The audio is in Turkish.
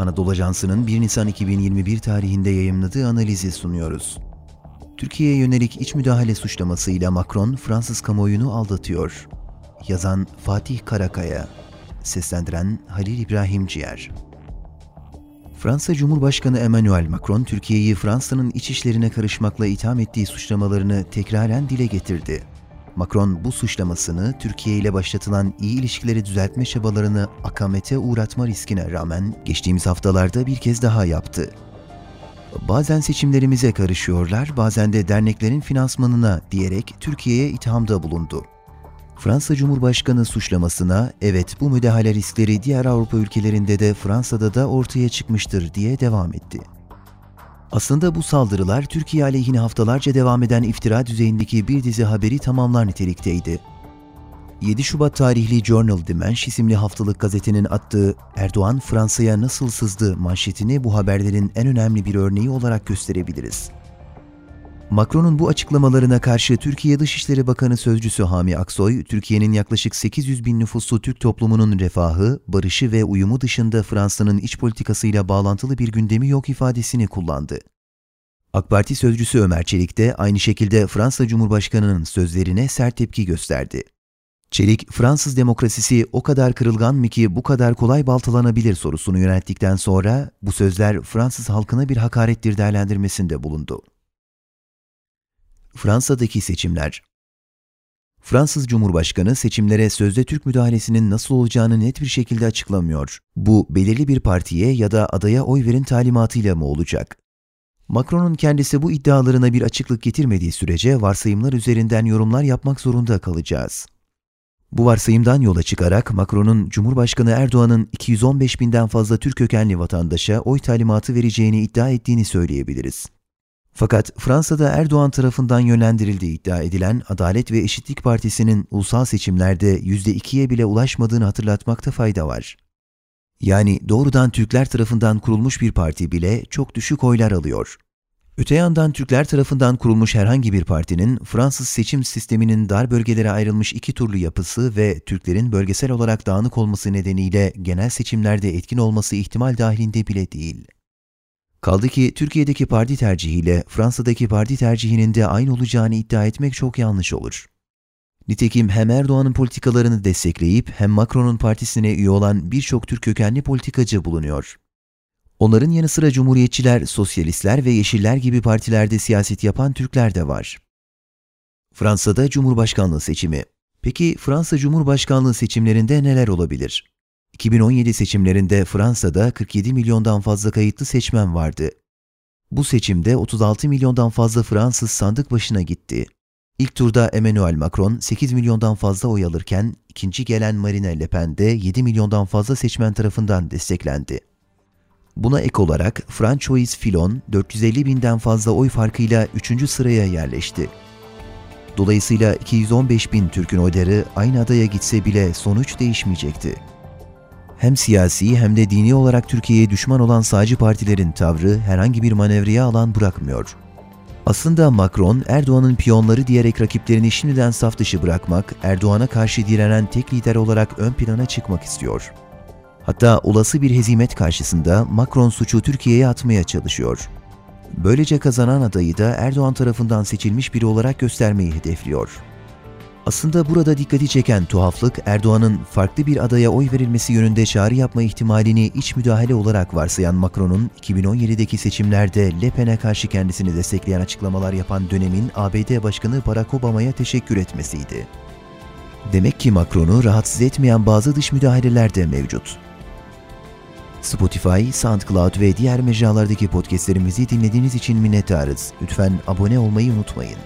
Anadolu Ajansı'nın 1 Nisan 2021 tarihinde yayımladığı analizi sunuyoruz. Türkiye'ye yönelik iç müdahale suçlamasıyla Macron, Fransız kamuoyunu aldatıyor. Yazan Fatih Karakaya, seslendiren Halil İbrahim Ciğer. Fransa Cumhurbaşkanı Emmanuel Macron, Türkiye'yi Fransa'nın iç işlerine karışmakla itham ettiği suçlamalarını tekraren dile getirdi. Macron bu suçlamasını Türkiye ile başlatılan iyi ilişkileri düzeltme çabalarını akamete uğratma riskine rağmen geçtiğimiz haftalarda bir kez daha yaptı. Bazen seçimlerimize karışıyorlar, bazen de derneklerin finansmanına diyerek Türkiye'ye ithamda bulundu. Fransa Cumhurbaşkanı suçlamasına evet bu müdahale riskleri diğer Avrupa ülkelerinde de Fransa'da da ortaya çıkmıştır diye devam etti. Aslında bu saldırılar Türkiye aleyhine haftalarca devam eden iftira düzeyindeki bir dizi haberi tamamlar nitelikteydi. 7 Şubat tarihli Journal Dimanche isimli haftalık gazetenin attığı Erdoğan Fransa'ya nasıl sızdı manşetini bu haberlerin en önemli bir örneği olarak gösterebiliriz. Macron'un bu açıklamalarına karşı Türkiye Dışişleri Bakanı Sözcüsü Hami Aksoy, Türkiye'nin yaklaşık 800 bin nüfuslu Türk toplumunun refahı, barışı ve uyumu dışında Fransa'nın iç politikasıyla bağlantılı bir gündemi yok ifadesini kullandı. AK Parti sözcüsü Ömer Çelik de aynı şekilde Fransa Cumhurbaşkanı'nın sözlerine sert tepki gösterdi. Çelik, Fransız demokrasisi o kadar kırılgan mı ki bu kadar kolay baltalanabilir sorusunu yönelttikten sonra bu sözler Fransız halkına bir hakarettir değerlendirmesinde bulundu. Fransa'daki seçimler Fransız Cumhurbaşkanı seçimlere sözde Türk müdahalesinin nasıl olacağını net bir şekilde açıklamıyor. Bu belirli bir partiye ya da adaya oy verin talimatıyla mı olacak? Macron'un kendisi bu iddialarına bir açıklık getirmediği sürece varsayımlar üzerinden yorumlar yapmak zorunda kalacağız. Bu varsayımdan yola çıkarak Macron'un Cumhurbaşkanı Erdoğan'ın 215 binden fazla Türk kökenli vatandaşa oy talimatı vereceğini iddia ettiğini söyleyebiliriz. Fakat Fransa'da Erdoğan tarafından yönlendirildiği iddia edilen Adalet ve Eşitlik Partisi'nin ulusal seçimlerde %2'ye bile ulaşmadığını hatırlatmakta fayda var. Yani doğrudan Türkler tarafından kurulmuş bir parti bile çok düşük oylar alıyor. Öte yandan Türkler tarafından kurulmuş herhangi bir partinin Fransız seçim sisteminin dar bölgelere ayrılmış iki turlu yapısı ve Türklerin bölgesel olarak dağınık olması nedeniyle genel seçimlerde etkin olması ihtimal dahilinde bile değil. Kaldı ki Türkiye'deki parti tercihiyle Fransa'daki parti tercihinin de aynı olacağını iddia etmek çok yanlış olur. Nitekim hem Erdoğan'ın politikalarını destekleyip hem Macron'un partisine üye olan birçok Türk kökenli politikacı bulunuyor. Onların yanı sıra Cumhuriyetçiler, Sosyalistler ve Yeşiller gibi partilerde siyaset yapan Türkler de var. Fransa'da Cumhurbaşkanlığı seçimi. Peki Fransa Cumhurbaşkanlığı seçimlerinde neler olabilir? 2017 seçimlerinde Fransa'da 47 milyondan fazla kayıtlı seçmen vardı. Bu seçimde 36 milyondan fazla Fransız sandık başına gitti. İlk turda Emmanuel Macron 8 milyondan fazla oy alırken ikinci gelen Marine Le Pen de 7 milyondan fazla seçmen tarafından desteklendi. Buna ek olarak François Fillon 450 binden fazla oy farkıyla 3. sıraya yerleşti. Dolayısıyla 215 bin Türk'ün oyları aynı adaya gitse bile sonuç değişmeyecekti hem siyasi hem de dini olarak Türkiye'ye düşman olan sağcı partilerin tavrı herhangi bir manevraya alan bırakmıyor. Aslında Macron, Erdoğan'ın piyonları diyerek rakiplerini şimdiden saf dışı bırakmak, Erdoğan'a karşı direnen tek lider olarak ön plana çıkmak istiyor. Hatta olası bir hezimet karşısında Macron suçu Türkiye'ye atmaya çalışıyor. Böylece kazanan adayı da Erdoğan tarafından seçilmiş biri olarak göstermeyi hedefliyor. Aslında burada dikkati çeken tuhaflık Erdoğan'ın farklı bir adaya oy verilmesi yönünde çağrı yapma ihtimalini iç müdahale olarak varsayan Macron'un 2017'deki seçimlerde Le Pen'e karşı kendisini destekleyen açıklamalar yapan dönemin ABD Başkanı Barack Obama'ya teşekkür etmesiydi. Demek ki Macron'u rahatsız etmeyen bazı dış müdahaleler de mevcut. Spotify, SoundCloud ve diğer mecralardaki podcastlerimizi dinlediğiniz için minnettarız. Lütfen abone olmayı unutmayın.